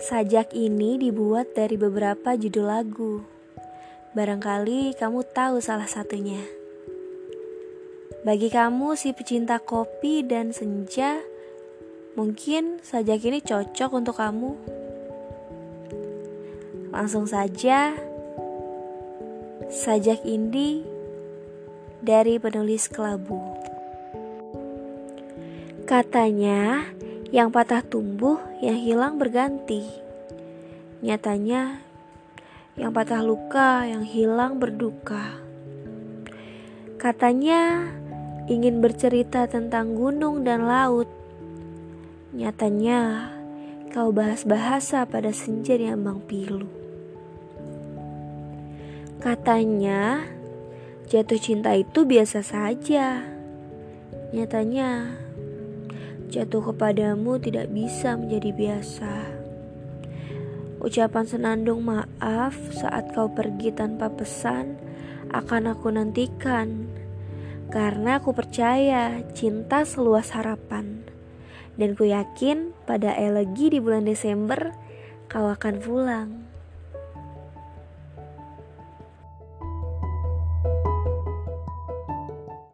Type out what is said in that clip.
Sajak ini dibuat dari beberapa judul lagu. Barangkali kamu tahu salah satunya. Bagi kamu si pecinta kopi dan senja, mungkin sajak ini cocok untuk kamu. Langsung saja, sajak indie dari penulis kelabu. Katanya, yang patah tumbuh, yang hilang berganti. Nyatanya, yang patah luka, yang hilang berduka. Katanya, ingin bercerita tentang gunung dan laut. Nyatanya, kau bahas bahasa pada senja di ambang pilu. Katanya, jatuh cinta itu biasa saja. Nyatanya, jatuh kepadamu tidak bisa menjadi biasa. Ucapan senandung maaf saat kau pergi tanpa pesan akan aku nantikan. Karena aku percaya cinta seluas harapan. Dan ku yakin pada elegi di bulan Desember kau akan pulang.